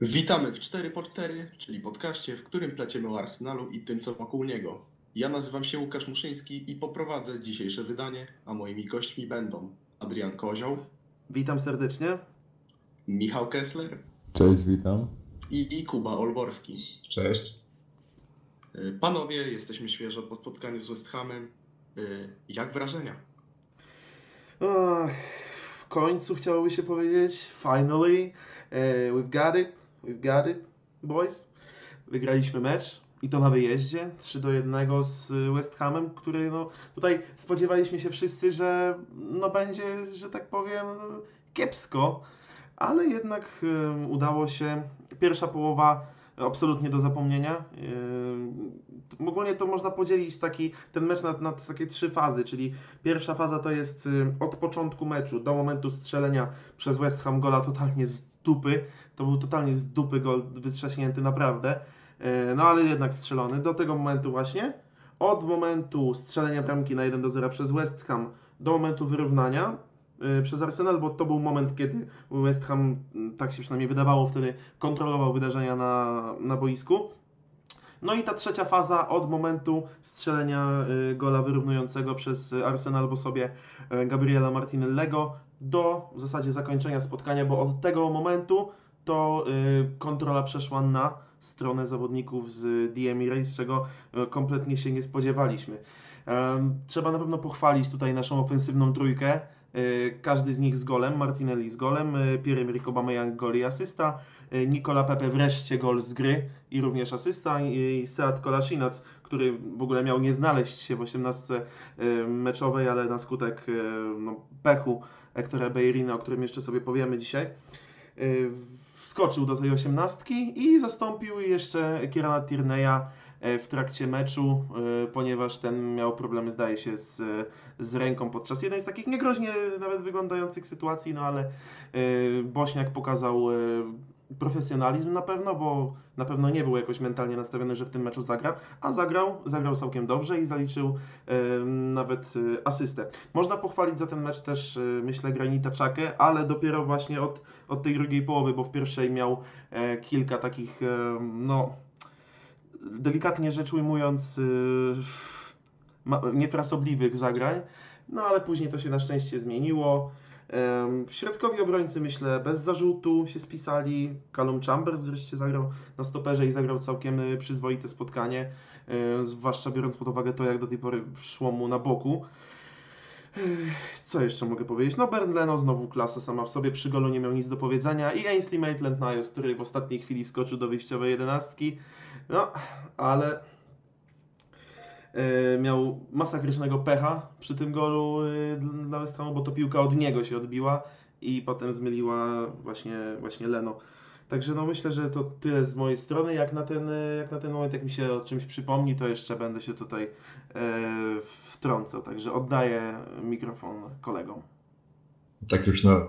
Witamy w 4 po 4 czyli podcaście, w którym pleciemy o Arsenalu i tym, co wokół niego. Ja nazywam się Łukasz Muszyński i poprowadzę dzisiejsze wydanie, a moimi gośćmi będą Adrian Kozioł, Witam serdecznie. Michał Kessler Cześć, witam. i Kuba Olborski. Cześć. Y, Panowie, jesteśmy świeżo po spotkaniu z West Hamem. Y, Jak wrażenia? Ach, w końcu chciałoby się powiedzieć. Finally, eh, we've got it. We've got it, boys. Wygraliśmy mecz i to na wyjeździe 3 do 1 z West Hamem, który no, tutaj spodziewaliśmy się wszyscy, że no, będzie, że tak powiem, kiepsko, ale jednak udało się. Pierwsza połowa absolutnie do zapomnienia. Ogólnie to można podzielić taki, ten mecz na, na takie trzy fazy, czyli pierwsza faza to jest od początku meczu do momentu strzelenia przez West Ham gola totalnie z dupy. To był totalnie z dupy gol wytrzaśnięty naprawdę, Y, no ale jednak strzelony. Do tego momentu właśnie, od momentu strzelenia bramki na 1 do 0 przez West Ham do momentu wyrównania y, przez Arsenal, bo to był moment, kiedy West Ham, tak się przynajmniej wydawało wtedy, kontrolował wydarzenia na, na boisku. No i ta trzecia faza od momentu strzelenia y, gola wyrównującego przez Arsenal w osobie Gabriela Martinellego do w zasadzie zakończenia spotkania, bo od tego momentu to y, kontrola przeszła na stronę zawodników z The Emirates, czego y, kompletnie się nie spodziewaliśmy. Trzeba na pewno pochwalić tutaj naszą ofensywną trójkę. Y, Każdy z nich z golem, Martinelli z golem, y, Pierre-Emerick Aubameyang gol i asysta, Nicola Pepe wreszcie gol z gry i również asysta i Seat Kolasinac, który w ogóle miał nie znaleźć się w 18 y, meczowej, ale na skutek no, pechu Hectora Beirina, o którym jeszcze sobie powiemy dzisiaj, wskoczył do tej osiemnastki i zastąpił jeszcze Kierana Tierney'a e, w trakcie meczu, e, ponieważ ten miał problemy, zdaje się, z, z ręką podczas jednej z takich niegroźnie nawet wyglądających sytuacji, no ale e, Bośniak pokazał profesjonalizm na pewno, bo na pewno nie był jakoś mentalnie nastawiony, że w tym meczu zagra, a zagrał, zagrał całkiem dobrze i zaliczył nawet e, asystę. Można pochwalić za ten mecz też, e, myślę, Granita Czakę, ale dopiero właśnie od, od tej drugiej połowy, bo w pierwszej miał e, kilka takich, e, no, delikatnie rzecz ujmując, y, niefrasobliwych zagrań, no ale później to się na szczęście zmieniło. Środkowi obrońcy, myślę, bez zarzutu się spisali. Callum Chambers wreszcie zagrał na stoperze i zagrał całkiem y, przyzwoite spotkanie, zwłaszcza biorąc pod uwagę to, jak do tej pory szło mu na boku. Co jeszcze mogę powiedzieć? No Bernd Leno znowu klasa sama w sobie, przy golu nie miał nic do powiedzenia i Ainsley Maitland-Niles, który w ostatniej chwili wskoczył do wyjściowej jedenastki. No, ale miał masakrycznego pecha przy tym golu e, dla West Hamu, bo to piłka od niego się odbiła i potem zmyliła właśnie, właśnie Leno. Także no myślę, że to tyle z mojej strony. Jak na ten, e, jak na ten moment, jak mi się o czymś przypomni, to jeszcze będę się tutaj e, wtrącał. Także oddaję mikrofon kolegom. Tak już na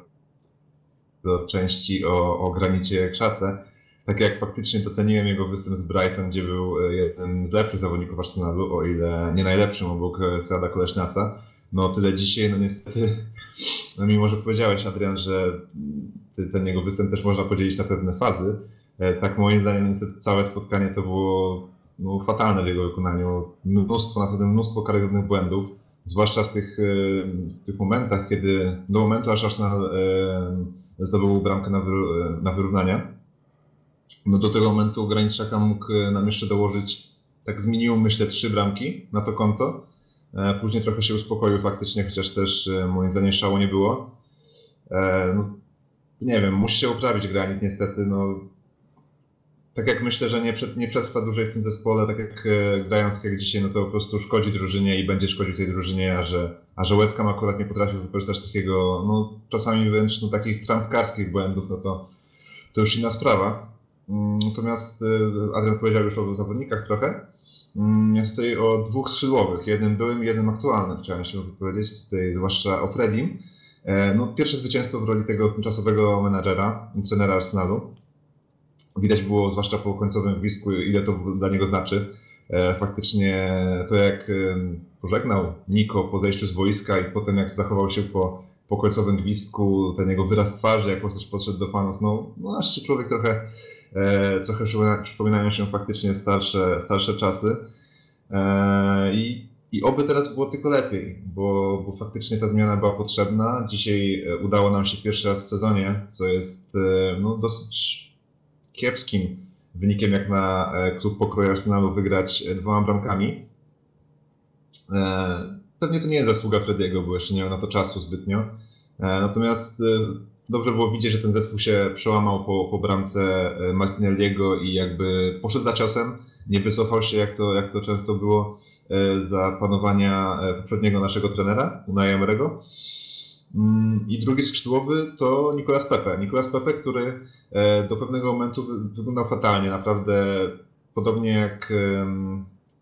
do części o, o granicie krzace. Tak jak faktycznie doceniłem jego występ z Brighton, gdzie był e, jednym z lepszych zawodników Arsenalu, o ile nie najlepszym obok e, Seada Koleszniaca. No tyle dzisiaj, no niestety, no mimo że powiedziałeś Adrian, że ten jego występ też można podzielić na pewne fazy, e, tak moim zdaniem niestety całe spotkanie to było no, fatalne w jego wykonaniu. Mnóstwo, naprawdę mnóstwo karygodnych błędów, zwłaszcza w tych, w tych momentach, kiedy do momentu aż Arsenal zdobył bramkę na, wyrównanie. No do tego momentu Graniczaka mógł e, nam jeszcze dołożyć tak z minimum myślę trzy bramki na to konto. E, Później trochę się uspokoił faktycznie, chociaż też e, moim zdaniem szału nie było. No, nie wiem, musi się uprawić granit niestety. No, tak jak myślę, że nie, przed, nie przetrwa dłużej w tym zespole, tak jak grając jak dzisiaj, no to po prostu szkodzi drużynie i będzie szkodził tej drużynie, a że, a że West Ham akurat nie potrafił wykorzystać takiego, no czasami wręcz no, takich trampkarskich błędów, no to, to już inna sprawa. Mm, Natomiast e, Adrian powiedział już o zawodnikach trochę. Mm, Ja tutaj o dwóch skrzydłowych, jednym byłym jednym aktualnym chciałem się wypowiedzieć, tutaj zwłaszcza o Fredim. E, No, pierwsze zwycięstwo w roli tego tymczasowego menadżera, trenera Arsenalu. Widać było, zwłaszcza po końcowym gwizdku, ile to dla niego znaczy. E, Faktycznie to jak pożegnał Niko po zejściu z wojska i potem jak zachował się po, po końcowym gwizdku, ten jego wyraz twarzy, jak po prostu podszedł do fanów, no, no aż się człowiek trochę trochę przypomina- przypominają się faktycznie starsze, starsze czasy. E, I, I oby teraz było tylko lepiej, bo, bo faktycznie ta zmiana była potrzebna. Dzisiaj e, udało nam się pierwszy raz w sezonie, co jest e, no, dosyć kiepskim wynikiem jak na e, klub pokroju Arsenalu wygrać e, dwoma bramkami. E, Pewnie to nie jest zasługa Frediego, bo jeszcze nie miał na to czasu zbytnio. E, Natomiast e, dobrze było widzieć, że ten zespół się przełamał po, po bramce e, Martinelliego i jakby poszedł za ciosem, nie wycofał się jak to, jak to często było e, za panowania e, poprzedniego naszego trenera, Unai Emery'ego. Mm, I drugi skrzydłowy to Nicolas Pepe. Nicolas Pepe, który do pewnego momentu wy- wyglądał fatalnie. Naprawdę podobnie jak,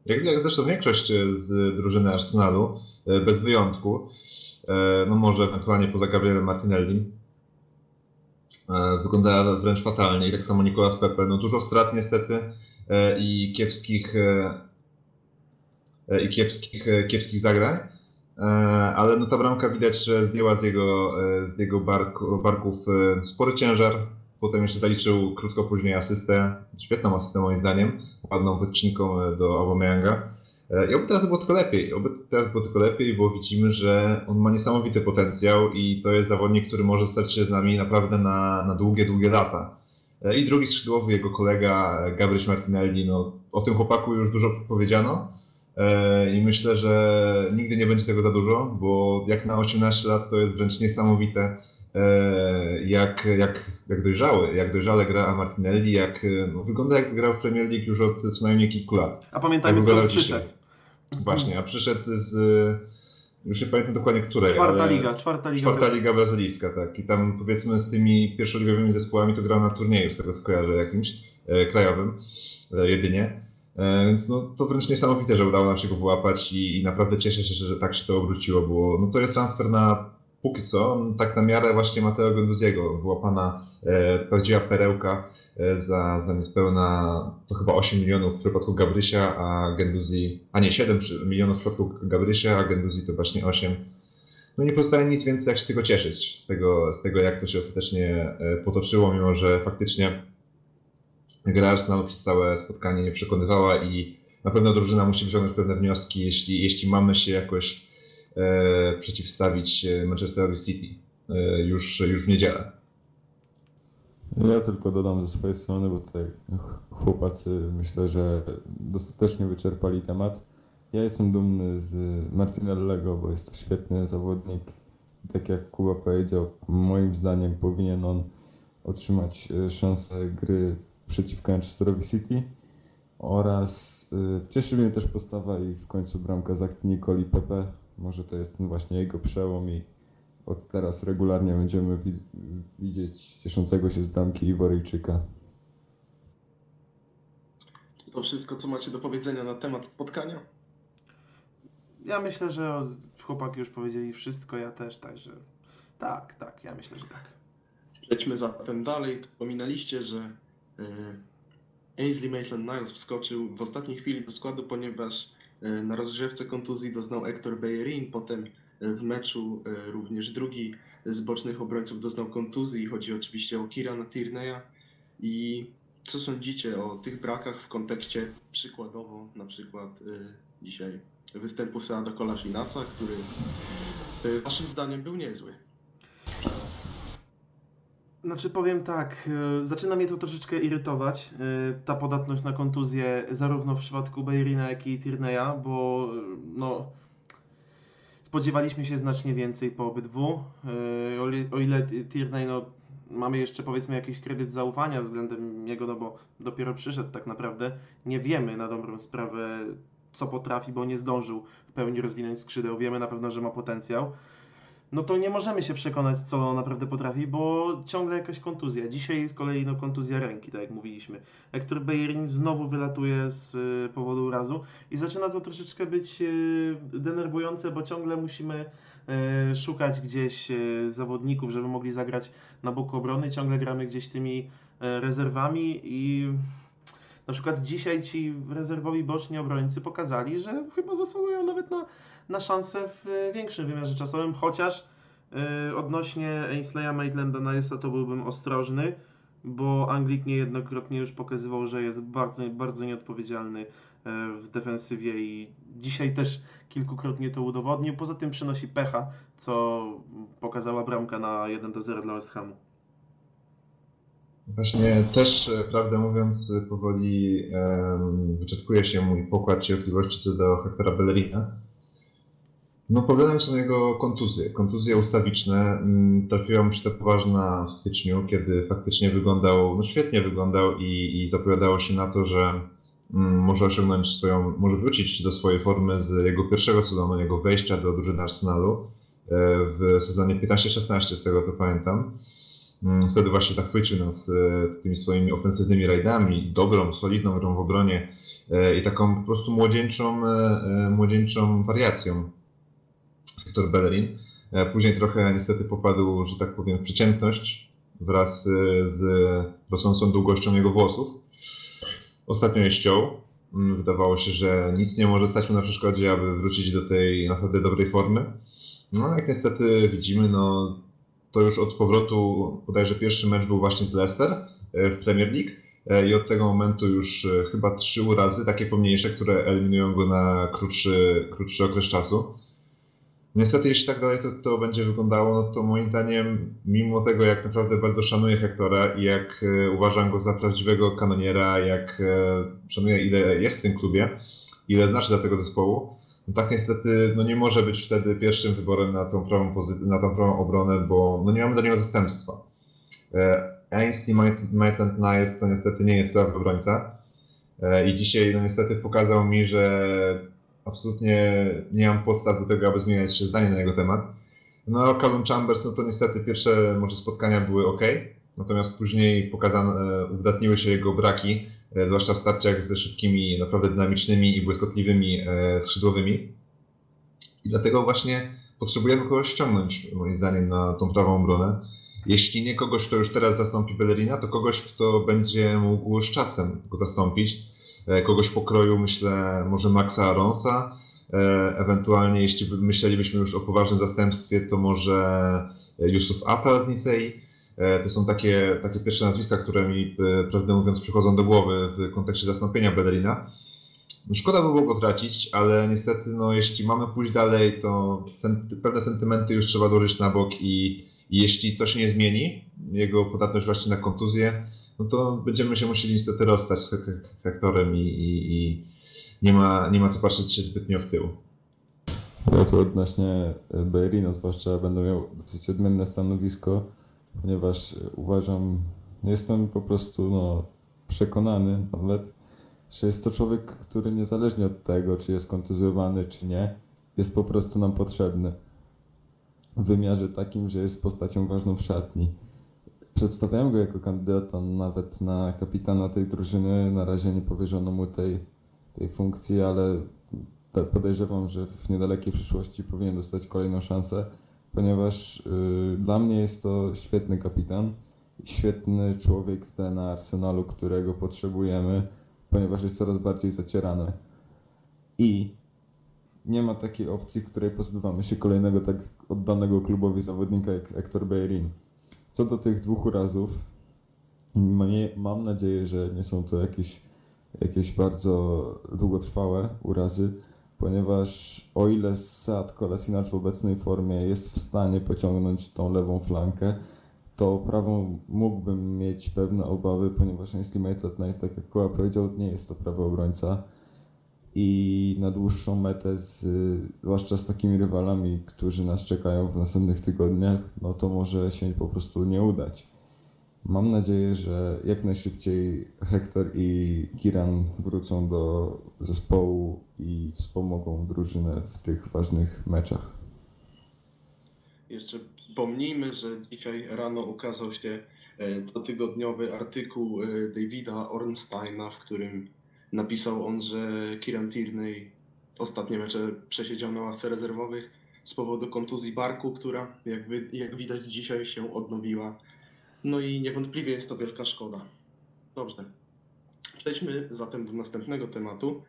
jak, jak zresztą większość z drużyny Arsenalu, bez wyjątku. No może ewentualnie poza Gabrielem Martinelli. E, Wyglądała wręcz fatalnie i tak samo Nicolas Pepe. No dużo strat niestety e, i kiepskich e, i kiepskich, kiepskich zagrań. Ale no ta bramka widać, że zdjęła z jego, z jego barku, barków spory ciężar. Potem jeszcze zaliczył krótko później asystę, świetną asystę moim zdaniem, ładną wycinką do Aubameyanga. E, I oby teraz było tylko lepiej, oby teraz było tylko lepiej, bo widzimy, że on ma niesamowity potencjał i to jest zawodnik, który może stać się z nami naprawdę na, na długie, długie lata. E, I drugi skrzydłowy, jego kolega e, Gabriel Martinelli, no o tym chłopaku już dużo powiedziano. I myślę, że nigdy nie będzie tego za dużo, bo jak na 18 lat to jest wręcz niesamowite, jak, jak, jak dojrzały, jak dojrzale gra Martinelli, jak e, no, wygląda jak grał w Premier League już od co najmniej kilku lat. A pamiętajmy skąd przyszedł. Właśnie, a przyszedł z, już nie pamiętam dokładnie której, Czwarta liga, czwarta liga. Czwarta liga brazylijska, tak. I tam powiedzmy z tymi pierwszoligowymi zespołami to grał na turnieju, z tego co kojarzę, jakimś e, krajowym e, jedynie. E, więc no, to wręcz niesamowite, że udało nam się go wyłapać i, i naprawdę cieszę się, że tak się to obróciło, bo no, to jest transfer na póki co, tak na miarę właśnie Mateo Genduziego, wyłapana e, prawdziwa perełka e, za, za niespełna to chyba 8 milionów w przypadku Gabrysia, a Genduzi, a nie 7 przy- milionów w przypadku Gabrysia, a Genduzi to właśnie 8. No nie pozostaje nic więcej jak się tylko cieszyć z tego, z tego jak to się ostatecznie e, potoczyło, mimo że faktycznie gra Arsenalu przez całe spotkanie nie przekonywała i na pewno drużyna musi wyciągnąć pewne wnioski, jeśli, jeśli mamy się jakoś przeciwstawić e, Manchesterowi City e, już, już w niedzielę. Ja tylko dodam ze swojej strony, bo tutaj ch- chłopacy myślę, że dostatecznie wyczerpali temat. Ja jestem dumny z Martinellego, bo jest to świetny zawodnik. Tak jak Kuba powiedział, moim zdaniem powinien on otrzymać e, szansę gry przeciwko Manchesterowi City. Oraz cieszy mnie też postawa i w końcu bramka z akcji Nicoli Pepe. Może to jest ten właśnie jego przełom i od teraz regularnie będziemy wi- widzieć cieszącego się z bramki Iworyjczyka. Czy to wszystko, co macie do powiedzenia na temat spotkania? Ja myślę, że chłopaki już powiedzieli wszystko, ja też, także tak, tak, ja myślę, że tak. Przejdźmy zatem dalej. Wspominaliście, że e, Ainsley Maitland-Niles wskoczył w ostatniej chwili do składu, ponieważ na rozgrzewce kontuzji doznał Hector Bellerin, potem e, w meczu e, również drugi z bocznych obrońców doznał kontuzji. Chodzi oczywiście o Kirana Tierney'a. I co sądzicie o tych brakach w kontekście przykładowo na przykład e, dzisiaj występu Seada Kolasinaca, który e, waszym zdaniem był niezły? Znaczy powiem tak, e, zaczyna mnie to troszeczkę irytować, e, ta podatność na kontuzję zarówno w przypadku Bejrina, jak i Tierney'a, bo e, no spodziewaliśmy się znacznie więcej po obydwu. O, ile Tierney, no mamy jeszcze powiedzmy jakiś kredyt zaufania względem niego, no bo dopiero przyszedł tak naprawdę, nie wiemy na dobrą sprawę co potrafi, bo nie zdążył w pełni rozwinąć skrzydeł, wiemy na pewno, że ma potencjał no to nie możemy się przekonać, co naprawdę potrafi, bo ciągle jakaś kontuzja. Dzisiaj z kolei no, kontuzja ręki, tak jak mówiliśmy. Hector Bellerin znowu wylatuje z y, powodu urazu i zaczyna to troszeczkę być y, denerwujące, bo ciągle musimy y, szukać gdzieś zawodników, żeby mogli zagrać na boku obrony. Ciągle gramy gdzieś tymi rezerwami i na przykład dzisiaj ci rezerwowi boczni obrońcy pokazali, że chyba zasługują nawet na na szansę w e, większym wymiarze czasowym, chociaż e, odnośnie Ainsleya Maitland-Nilesa to byłbym ostrożny, bo Anglik niejednokrotnie już pokazywał, że jest bardzo, bardzo nieodpowiedzialny e, w defensywie i dzisiaj też kilkukrotnie to udowodnił. Poza tym przynosi pecha, co pokazała bramka na 1 do 0 dla West Hamu. Właśnie też, prawdę mówiąc, powoli em, wyczerpuje się mój pokład cierpliwości co do Hectora Bellerina. No problemem są jego kontuzje. Kontuzje ustawiczne. mm, Trafiła mu się ta poważna w styczniu, kiedy faktycznie wyglądał, no świetnie wyglądał i, i zapowiadało się na to, że mm, może osiągnąć swoją, może wrócić do swojej formy z jego pierwszego sezonu, jego wejścia do drużyny Arsenalu e, w sezonie 15-16, z tego co pamiętam. Mm, Wtedy właśnie zachwycił nas e, tymi swoimi ofensywnymi rajdami, dobrą, solidną grą w obronie e, i taką po prostu młodzieńczą, młodzieńczą wariacją Hector Bellerin. E, Później trochę niestety popadł, że tak powiem, w przeciętność wraz e, z rosnącą długością jego włosów. Ostatnio je ściął. Mm, Wydawało się, że nic nie może stać mu na przeszkodzie, aby wrócić do tej naprawdę dobrej formy. No jak niestety widzimy, no to już od powrotu, bodajże pierwszy mecz był właśnie z Leicester e, w Premier League i od tego momentu już chyba trzy urazy, takie pomniejsze, które eliminują go na krótszy, krótszy okres czasu. Niestety, jeśli tak dalej to, to będzie wyglądało, no to moim zdaniem, mimo tego jak naprawdę bardzo szanuję Hektora i jak e, uważam go za prawdziwego kanoniera, jak e, szanuję ile jest w tym klubie, ile znaczy dla tego zespołu, no tak niestety no nie może być wtedy pierwszym wyborem na tą prawą, pozy- na tą prawą obronę, bo no nie mamy dla niego zastępstwa. E, Ainsley Maitland-Niles to niestety nie jest prawy obrońca e, i dzisiaj no niestety pokazał mi, że absolutnie nie mam podstaw do tego, aby zmieniać zdanie na jego temat. No Callum Chambers, no to niestety pierwsze może spotkania były ok, natomiast później pokazano, e, uwydatniły się jego braki, e, zwłaszcza w starciach ze szybkimi, naprawdę dynamicznymi i błyskotliwymi e, skrzydłowymi. I dlatego właśnie potrzebujemy kogoś ściągnąć, moim zdaniem, na tą prawą obronę. Jeśli nie kogoś, kto już teraz zastąpi Bellerina, to kogoś, kto będzie mógł z czasem go zastąpić. E, Kogoś pokroju, myślę, może Maxa Aronsa. E, Ewentualnie, jeśli by- myślelibyśmy już o poważnym zastępstwie, to może e, Yusuf Atal z Nisei. To są takie, takie pierwsze nazwiska, które mi, prawdę mówiąc, przychodzą do głowy w kontekście zastąpienia Bellerina. No, Szkoda by było go tracić, ale niestety, no, jeśli mamy pójść dalej, to sen- pewne sentymenty już trzeba dołożyć na bok i, i jeśli to się nie zmieni, jego podatność właśnie na kontuzję, no to będziemy się musieli niestety rozstać z Hektorem i, i, i nie, ma, nie ma co patrzeć się zbytnio w tył. Ja tu odnośnie Bellerina zwłaszcza będę miał dosyć odmienne stanowisko, ponieważ uważam, jestem po prostu no, przekonany nawet, że jest to człowiek, który niezależnie od tego, czy jest kontuzjowany, czy nie, jest po prostu nam potrzebny. W wymiarze takim, że jest postacią ważną w szatni. Przedstawiałem go jako kandydata nawet na kapitana tej drużyny. Na razie nie powierzono mu tej, tej funkcji, ale podejrzewam, że w niedalekiej przyszłości powinien dostać kolejną szansę, ponieważ y, dla mnie jest to świetny kapitan, świetny człowiek z DNA Arsenalu, którego potrzebujemy, ponieważ jest coraz bardziej zacierany. I nie ma takiej opcji, w której pozbywamy się kolejnego tak oddanego klubowi zawodnika jak Hector Bellerin. Co do tych dwóch urazów, mam nadzieję, że nie są to jakieś, jakieś bardzo długotrwałe urazy, ponieważ o ile Seat Kolasinac w obecnej formie jest w stanie pociągnąć tą lewą flankę, to prawą mógłbym mieć pewne obawy, ponieważ Ainsley Maitland-Niles, tak jak Koła powiedział, nie jest to prawy obrońca i na dłuższą metę, z, zwłaszcza z takimi rywalami, którzy nas czekają w następnych tygodniach, no to może się po prostu nie udać. Mam nadzieję, że jak najszybciej Hector i Kiran wrócą do zespołu i wspomogą drużynę w tych ważnych meczach. Jeszcze wspomnijmy, że dzisiaj rano ukazał się e, cotygodniowy artykuł e, Davida Ornsteina, w którym napisał on, że Kieran Tierney ostatnie mecze przesiedział na ławce rezerwowych z powodu kontuzji barku, która jak, widać dzisiaj się odnowiła. No i niewątpliwie jest to wielka szkoda. Dobrze. Przejdźmy zatem do następnego tematu.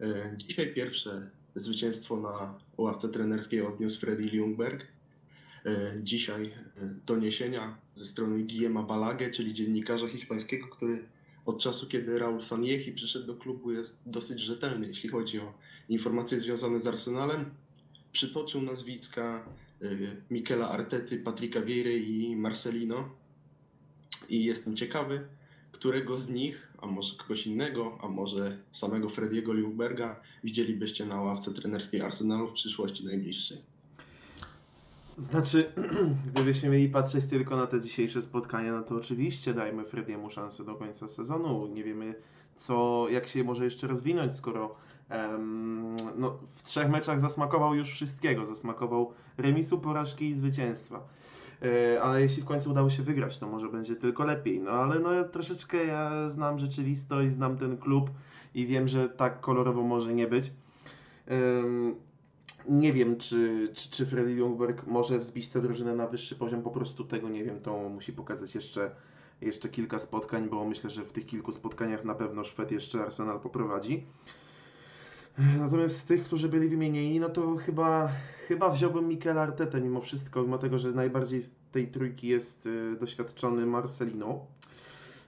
E, Dzisiaj pierwsze zwycięstwo na ławce trenerskiej odniósł Freddy Ljungberg. e, dzisiaj e, doniesienia ze strony Guillema Balage, czyli dziennikarza hiszpańskiego, który od czasu, kiedy Raul Sanjehi przyszedł do klubu, jest dosyć rzetelny, jeśli chodzi o informacje związane z Arsenalem. Przytoczył nazwiska e, Mikela Artety, Patricka Vieira i Marcelino. I jestem ciekawy, którego z nich, a może kogoś innego, a może samego Frediego Ljungberga widzielibyście na ławce trenerskiej Arsenalu w przyszłości najbliższej. Znaczy, gdybyśmy mieli patrzeć tylko na te dzisiejsze spotkania, no to oczywiście dajmy Frediemu szansę do końca sezonu. Nie wiemy, co, jak się może jeszcze rozwinąć, skoro no, w trzech meczach zasmakował już wszystkiego. Zasmakował remisu, porażki i zwycięstwa. E, ale jeśli w końcu udało się wygrać, to może będzie tylko lepiej. No ale no, troszeczkę ja znam rzeczywistość, znam ten klub i wiem, że tak kolorowo może nie być. Nie wiem, czy, czy, czy Freddy Ljungberg może wzbić tę drużynę na wyższy poziom, po prostu tego nie wiem, to musi pokazać jeszcze, jeszcze kilka spotkań, bo myślę, że w tych kilku spotkaniach na pewno Szwed jeszcze Arsenal poprowadzi. Natomiast z tych, którzy byli wymienieni, no to chyba, chyba wziąłbym Mikel Artetę mimo wszystko, mimo tego, że najbardziej z tej trójki jest y, doświadczony Marcelino,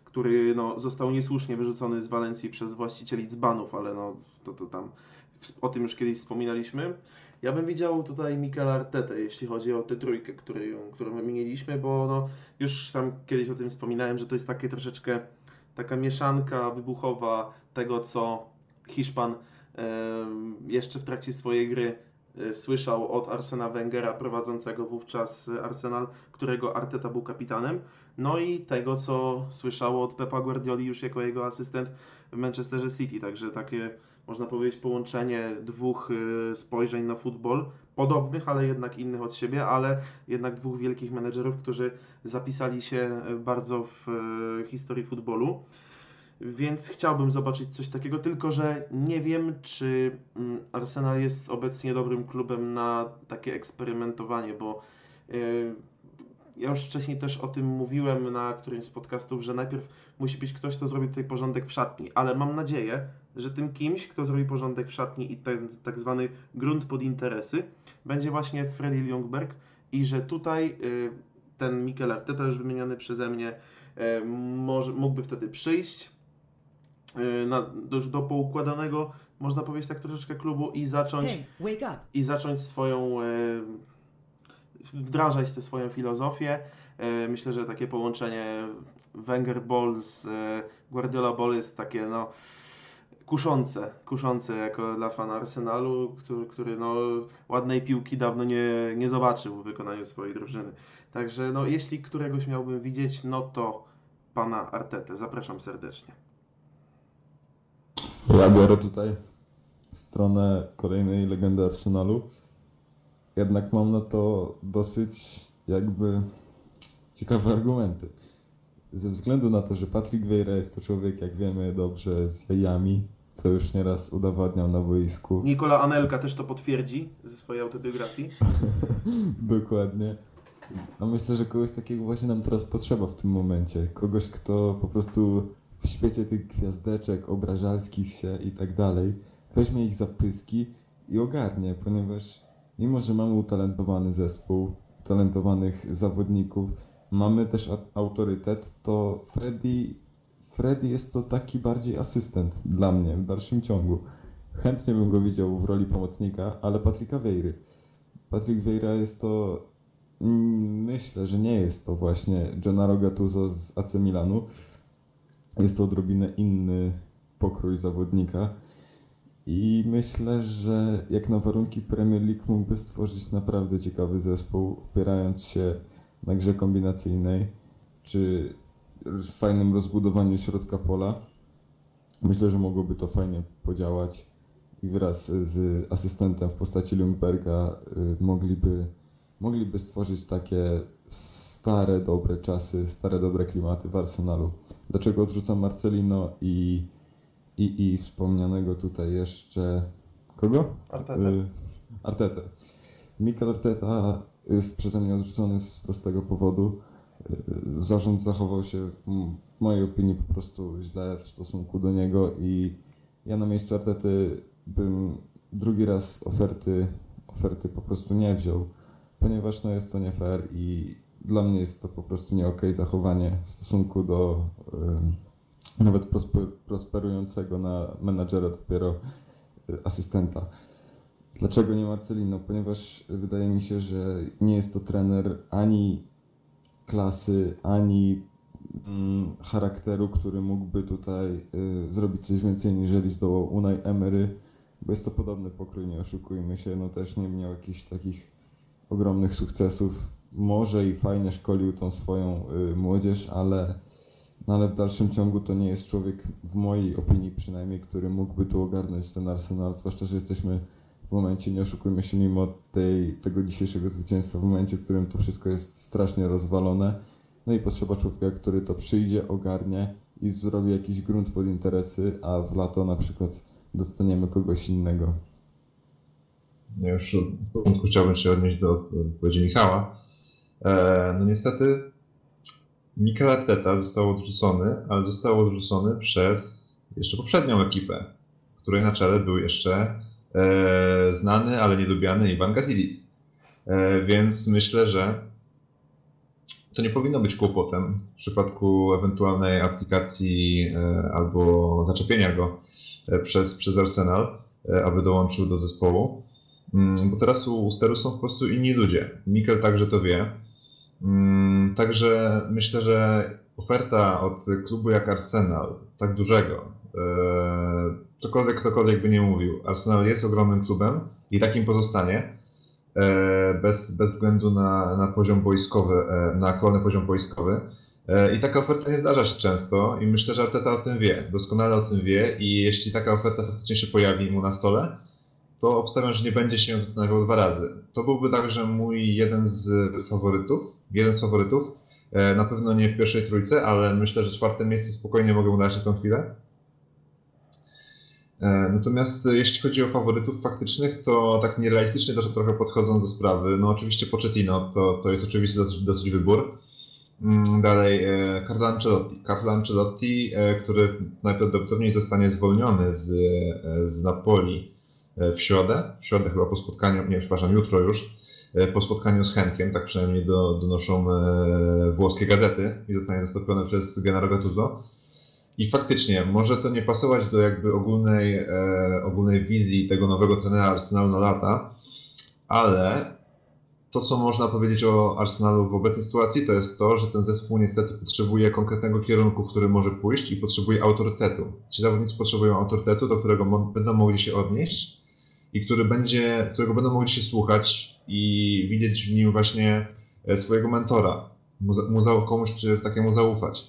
który no, został niesłusznie wyrzucony z Walencji przez właścicieli dzbanów, ale no, to, to tam o tym już kiedyś wspominaliśmy. Ja bym widział tutaj Mikel Artetę, jeśli chodzi o tę trójkę, której, którą wymieniliśmy, bo no, już tam kiedyś o tym wspominałem, że to jest takie troszeczkę taka mieszanka wybuchowa tego, co Hiszpan em, jeszcze w trakcie swojej gry e, słyszał od Arsena Wengera, prowadzącego wówczas Arsenal, którego Arteta był kapitanem, no i tego, co słyszało od Pepa Guardioli już jako jego asystent w Manchesterze City. Także takie, można powiedzieć, połączenie dwóch y, spojrzeń na futbol, podobnych, ale jednak innych od siebie, ale jednak dwóch wielkich menedżerów, którzy zapisali się bardzo w y, historii futbolu. Więc chciałbym zobaczyć coś takiego, tylko że nie wiem, czy mm, Arsenal jest obecnie dobrym klubem na takie eksperymentowanie, bo y, ja już wcześniej też o tym mówiłem na którymś z podcastów, że najpierw musi być ktoś, kto zrobi tutaj porządek w szatni, ale mam nadzieję, że tym kimś, kto zrobi porządek w szatni i ten tak zwany grunt pod interesy, będzie właśnie Freddy Ljungberg i że tutaj y, ten Mikel Arteta, już wymieniony przeze mnie, y, może, mógłby wtedy przyjść y, na, do, już do poukładanego, można powiedzieć tak troszeczkę klubu i zacząć Hey, i zacząć swoją, wdrażać tę swoją filozofię. E, Myślę, że takie połączenie Wenger Ball z e, Guardiola Ball jest takie no kuszące, kuszące jako dla fana Arsenalu, który, który no, ładnej piłki dawno nie, nie zobaczył w wykonaniu swojej drużyny. Także no, jeśli któregoś miałbym widzieć, no to pana Artetę. Zapraszam serdecznie. Ja biorę tutaj stronę kolejnej legendy Arsenalu. Jednak mam na to dosyć jakby ciekawe argumenty. Ze względu na to, że Patrick Vieira jest to człowiek, jak wiemy dobrze, z jajami, co już nieraz udowadniał na boisku. Nikola Anelka też to potwierdzi ze swojej autobiografii. Dokładnie. A myślę, że kogoś takiego właśnie nam teraz potrzeba w tym momencie. Kogoś, kto po prostu w świecie tych gwiazdeczek obrażalskich się i tak dalej, weźmie ich za pyski i ogarnie, ponieważ mimo, że mamy utalentowany zespół, utalentowanych zawodników, mamy też autorytet, to Freddy, Freddy jest to taki bardziej asystent dla mnie w dalszym ciągu. Chętnie bym go widział w roli pomocnika, ale Patryka Veiry. Patryk Vieira jest to Myślę, że nie jest to właśnie Gennaro Gattuso z AC Milanu. Jest to odrobinę inny pokrój zawodnika. I myślę, że jak na warunki Premier League mógłby stworzyć naprawdę ciekawy zespół, opierając się na grze kombinacyjnej, czy fajnym rozbudowaniu środka pola. Myślę, że mogłoby to fajnie podziałać i wraz z asystentem w postaci Ljungberga y, mogliby mogliby stworzyć takie stare, dobre czasy, stare, dobre klimaty w Arsenalu. Dlaczego odrzucam Marcelino i, i, i wspomnianego tutaj jeszcze kogo? Artetę. Y, Artetę. Mikel Arteta jest przeze mnie odrzucony z prostego powodu. Y, Zarząd zachował się w mojej opinii po prostu źle w stosunku do niego i ja na miejscu Artety bym drugi raz oferty, oferty po prostu nie wziął ponieważ no, jest to nie fair i dla mnie jest to po prostu nie okej zachowanie w stosunku do y, nawet prospe- prosperującego na menadżera dopiero y, asystenta. Dlaczego nie Marcelino? Ponieważ wydaje mi się, że nie jest to trener ani klasy, ani mm, charakteru, który mógłby tutaj y, zrobić coś więcej niżeli zdołał Unai Emery, bo jest to podobny pokrój, nie oszukujmy się, no też nie miał jakichś takich ogromnych sukcesów. Może i fajnie szkolił tą swoją y, młodzież, ale, no ale w dalszym ciągu to nie jest człowiek, w mojej opinii przynajmniej, który mógłby tu ogarnąć ten Arsenal, zwłaszcza, że jesteśmy w momencie, nie oszukujmy się, mimo tej, tego dzisiejszego zwycięstwa, w momencie, w którym to wszystko jest strasznie rozwalone. No i potrzeba człowieka, który to przyjdzie, ogarnie i zrobi jakiś grunt pod interesy, a w lato na przykład dostaniemy kogoś innego. Ja już w początku chciałbym się odnieść do wypowiedzi Michała. E, no niestety Mikel Arteta został odrzucony, ale został odrzucony przez jeszcze poprzednią ekipę, której na czele był jeszcze e, znany, ale nielubiany Ivan Gazidis. E, więc myślę, że to nie powinno być kłopotem w przypadku ewentualnej aplikacji e, albo zaczepienia go e, przez, przez Arsenal, e, aby dołączył do zespołu. Mm, Bo teraz u steru są po prostu inni ludzie. Mikel także to wie. Mm, Także myślę, że oferta od klubu jak Arsenal, tak dużego, e, cokolwiek ktokolwiek by nie mówił, Arsenal jest ogromnym klubem i takim pozostanie, e, bez, bez względu na, na poziom boiskowy, e, na aktualny poziom boiskowy. I taka oferta nie zdarza się często i myślę, że Arteta o tym wie, doskonale o tym wie i jeśli taka oferta faktycznie się pojawi mu na stole, to obstawiam, że nie będzie się zastanawiał dwa razy. To byłby także mój jeden z faworytów, jeden z faworytów. E, Na pewno nie w pierwszej trójce, ale myślę, że czwarte miejsce spokojnie mogę udać na tą chwilę. E, Natomiast jeśli chodzi o faworytów faktycznych, to tak nierealistycznie też trochę podchodzą do sprawy. No oczywiście Pochettino to, to jest oczywiście dosyć, dosyć wybór. Mm, Dalej e, Carlo Ancelotti. Carlo Ancelotti, który najprawdopodobniej zostanie zwolniony z, z Napoli w środę. W środę chyba po spotkaniu, nie przepraszam, jutro już, e, po spotkaniu z Henkiem, tak przynajmniej do, donoszą e, włoskie gazety i zostanie zastąpiony przez Gennaro Gattuso. I faktycznie, może to nie pasować do jakby ogólnej, e, ogólnej wizji tego nowego trenera Arsenalu na lata, ale to, co można powiedzieć o Arsenalu w obecnej sytuacji, to jest to, że ten zespół niestety potrzebuje konkretnego kierunku, w który może pójść i potrzebuje autorytetu. Ci zawodnicy potrzebują autorytetu, do którego będą mogli się odnieść i który będzie, którego będą mogli się słuchać i widzieć w nim właśnie e, swojego mentora, mu, za- mu za, komuś takiemu zaufać.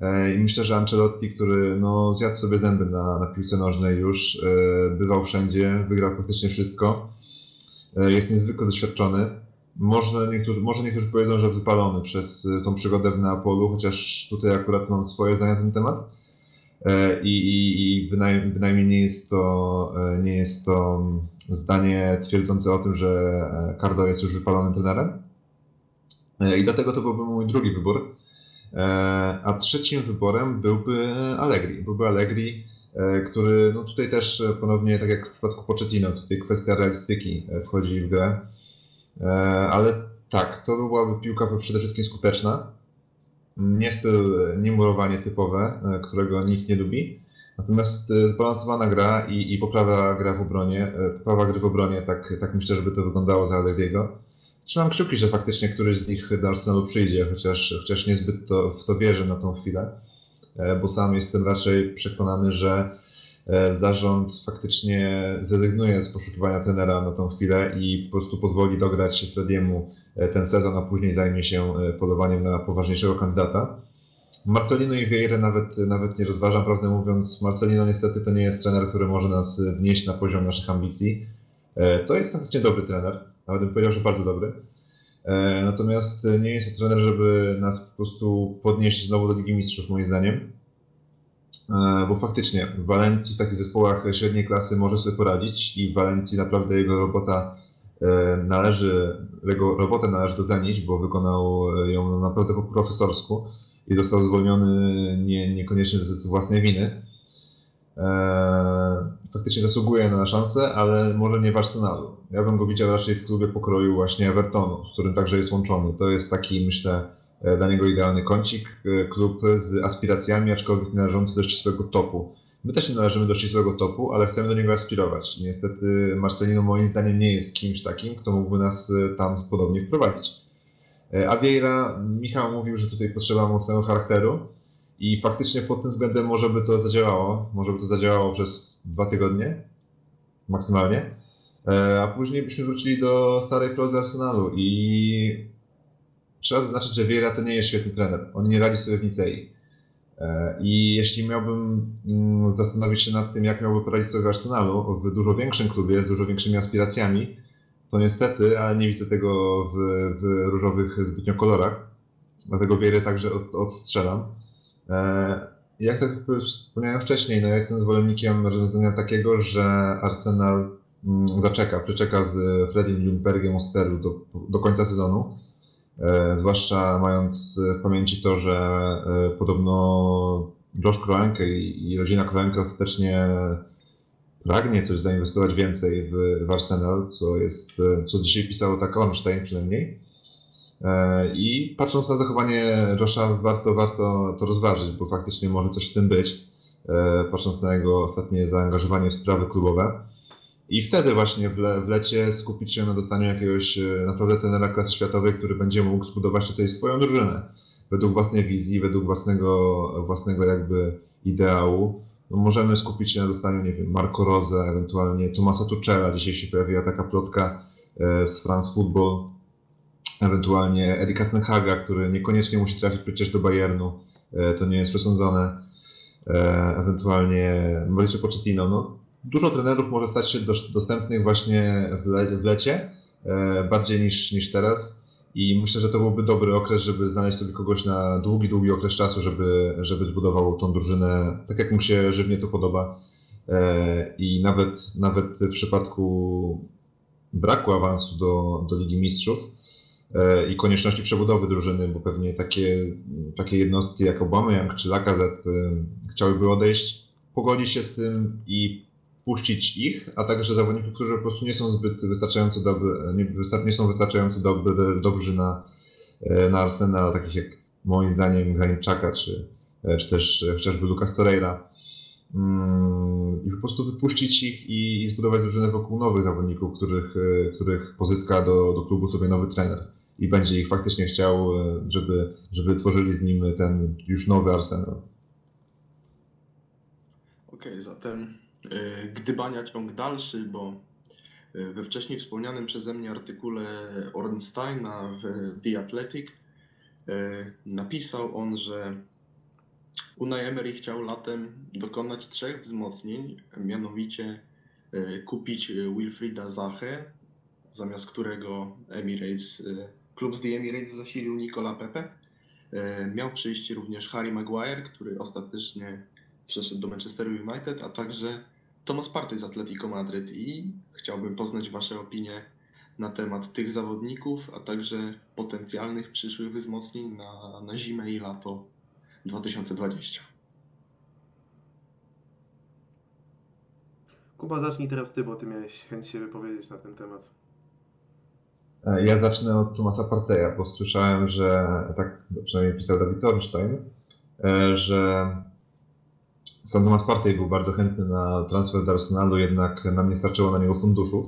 E, I myślę, że Ancelotti, który no, zjadł sobie zęby na, na piłce nożnej już, e, bywał wszędzie, wygrał praktycznie wszystko, jest niezwykle doświadczony. Może niektórzy, może niektórzy powiedzą, że wypalony przez tą przygodę w Neapolu, chociaż tutaj akurat mam swoje zdanie na ten temat. E, I, i, i bynajmniej, bynajmniej nie jest to, e, nie jest to zdanie twierdzące o tym, że e, Cardo jest już wypalonym trenerem. I dlatego to byłby mój drugi wybór. A trzecim wyborem byłby Allegri. Byłby Allegri, który no tutaj też ponownie, tak jak w przypadku Pochettino, tutaj kwestia realistyki wchodzi w grę. Ale tak, to byłaby piłka przede wszystkim skuteczna. Nie styl, nie murowanie typowe, e, którego nikt nie lubi. Natomiast e, zbalansowana gra i, i poprawa gra w obronie, e, poprawa gry w obronie, tak, tak myślę, żeby to wyglądało za Allegriego. Trzymam kciuki, że faktycznie któryś z nich do Arsenalu przyjdzie, chociaż, chociaż niezbyt to, w to wierzę na tą chwilę, bo sam jestem raczej przekonany, że zarząd faktycznie zrezygnuje z poszukiwania trenera na tą chwilę i po prostu pozwoli dograć Frediemu e, ten sezon, a później zajmie się e, polowaniem na poważniejszego kandydata. Marcelino i Vieira nawet, nawet nie rozważam, prawdę mówiąc. Marcelino niestety to nie jest trener, który może nas wnieść na poziom naszych ambicji. E, To jest faktycznie dobry trener, nawet bym powiedział, że bardzo dobry. E, Natomiast nie jest to trener, żeby nas po prostu podnieść znowu do Ligi Mistrzów, moim zdaniem. E, Bo faktycznie w Walencji, w takich zespołach średniej klasy może sobie poradzić i w Walencji naprawdę jego robota e, należy, jego robotę należy docenić, bo wykonał ją naprawdę po profesorsku i został zwolniony nie, niekoniecznie z, własnej winy. faktycznie zasługuje na szansę, ale może nie w Arsenalu. Ja bym go widział raczej w klubie pokroju właśnie Evertonu, z którym także jest łączony. To jest taki, myślę, e, dla niego idealny kącik, e, klub z aspiracjami, aczkolwiek nie należący do ścisłego topu. My też nie należymy do ścisłego topu, ale chcemy do niego aspirować. Niestety Marcelino moim zdaniem nie jest kimś takim, kto mógłby nas e, tam podobnie wprowadzić. A Vieira, Michał mówił, że tutaj potrzeba mocnego charakteru i faktycznie pod tym względem może by to zadziałało. Może by to zadziałało przez dwa tygodnie maksymalnie. A później byśmy wrócili do starej prozy Arsenalu i trzeba zaznaczyć, że Vieira to nie jest świetny trener. On nie radzi sobie w Nicei. I jeśli miałbym mm, zastanowić się nad tym, jak miałby poradzić sobie w Arsenalu, w dużo większym klubie, z dużo większymi aspiracjami, to niestety, ale nie widzę tego w, w różowych zbytnio kolorach. Dlatego Vieira także od, odstrzelam. Jak tak wspomniałem wcześniej, no ja jestem zwolennikiem rozwiązania takiego, że Arsenal mm, zaczeka, przeczeka z Freddiem Ljungbergiem u steru do, do końca sezonu. E, zwłaszcza mając w pamięci to, że e, podobno Josh Kroenke i, rodzina Kroenke ostatecznie pragnie coś zainwestować więcej w, w Arsenal, co jest, co dzisiaj pisało tak Ornstein przynajmniej. E, I patrząc na zachowanie Josha, warto, warto to rozważyć, bo faktycznie może coś w tym być, e, patrząc na jego ostatnie zaangażowanie w sprawy klubowe. I wtedy właśnie w, le, w lecie skupić się na dostaniu jakiegoś e, naprawdę trenera klasy światowej, który będzie mógł zbudować tutaj swoją drużynę. Według własnej wizji, według własnego, własnego jakby ideału. No możemy skupić się na dostaniu, nie wiem, Marco Rose, ewentualnie Tomasa Tuchela. Dzisiaj się pojawiła taka plotka z France Football, ewentualnie Erika Tenhaga, który niekoniecznie musi trafić przecież do Bayernu, e, to nie jest przesądzone, e, ewentualnie Mauricio Pochettino. No, dużo trenerów może stać się dostępnych właśnie w, le w lecie, e, bardziej niż, niż teraz i myślę, że to byłby dobry okres, żeby znaleźć sobie kogoś na długi, długi okres czasu, żeby, żeby zbudował tą drużynę tak, jak mu się żywnie to podoba. I nawet, nawet w przypadku braku awansu do, do Ligi Mistrzów, E, i konieczności przebudowy drużyny, bo pewnie takie, takie jednostki jak Aubameyang czy Lacazette e, chciałyby odejść, pogodzić się z tym i puścić ich, a także zawodników, którzy po prostu nie są zbyt wystarczająco dobrzy, nie, nie są wystarczająco dobry, dobrzy na, e, na Arsenal, takich jak moim zdaniem Granit Czaka czy, czy też chociażby Lucas Torreira. Mm, I po prostu wypuścić ich i, i zbudować drużynę wokół nowych zawodników, których, których pozyska do, do klubu sobie nowy trener i będzie ich faktycznie chciał, e, żeby, żeby tworzyli z nim ten już nowy Arsenal. Okej, okay, zatem e, gdybania ciąg dalszy, bo e, we wcześniej wspomnianym przeze mnie artykule Ornsteina w The Athletic napisał on, że Unai Emery chciał latem dokonać trzech wzmocnień, mianowicie kupić Wilfrida Zachę, zamiast którego Emirates Klub z The Emirates zasilił Nicola Pepe. Miał przyjść również Harry Maguire, który ostatecznie przeszedł do Manchester United, a także Thomas Partey z Atletico Madryt i chciałbym poznać Wasze opinie na temat tych zawodników, a także potencjalnych przyszłych wzmocnień na, na zimę i lato 2020. Kuba, zacznij teraz Ty, bo Ty miałeś chęć się wypowiedzieć na ten temat. E, ja zacznę od Tomasa Parteja, bo słyszałem, że tak przynajmniej pisał Dawid Ornstein, e, że sam Tomas Partey był bardzo chętny na transfer do Arsenalu, jednak nam nie starczyło na niego funduszów.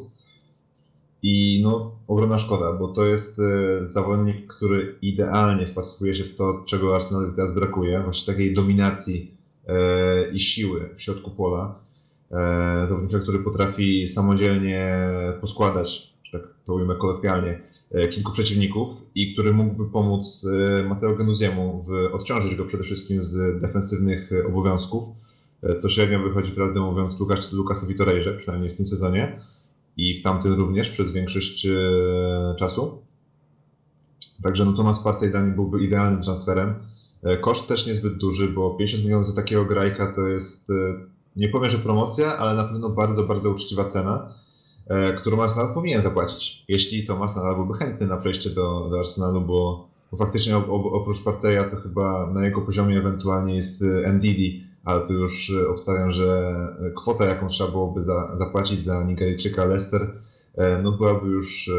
I no, ogromna szkoda, bo to jest e, zawodnik, który idealnie wpasuje się w to, czego Arsenalowi teraz brakuje, właśnie takiej dominacji i siły w środku pola. Zawodnika, który potrafi samodzielnie poskładać tak to ujmę kolokwialnie, e, kilku przeciwników i który mógłby pomóc e, Mateo Genuziemu w, odciążyć go przede wszystkim z defensywnych e, obowiązków, co średnio wychodzi, prawdę mówiąc, Lukas, Lukasowi Torejrze, przynajmniej w tym sezonie i w tamtym również przez większość czasu. Także no Tomas Partey dla mnie byłby idealnym transferem. Koszt też niezbyt duży, bo 50 milionów za takiego grajka to jest, nie powiem, że promocja, ale na pewno bardzo, bardzo uczciwa cena. E, którą Arsenal powinien zapłacić, jeśli Thomas nadal byłby chętny na przejście do, do Arsenalu, bo, bo faktycznie oprócz Parteja to chyba na jego poziomie ewentualnie jest e, Ndidi, ale to już e, obstawiam, że kwota, jaką trzeba byłoby za, zapłacić za Nigeryjczyka Leicester, e, no byłaby już e,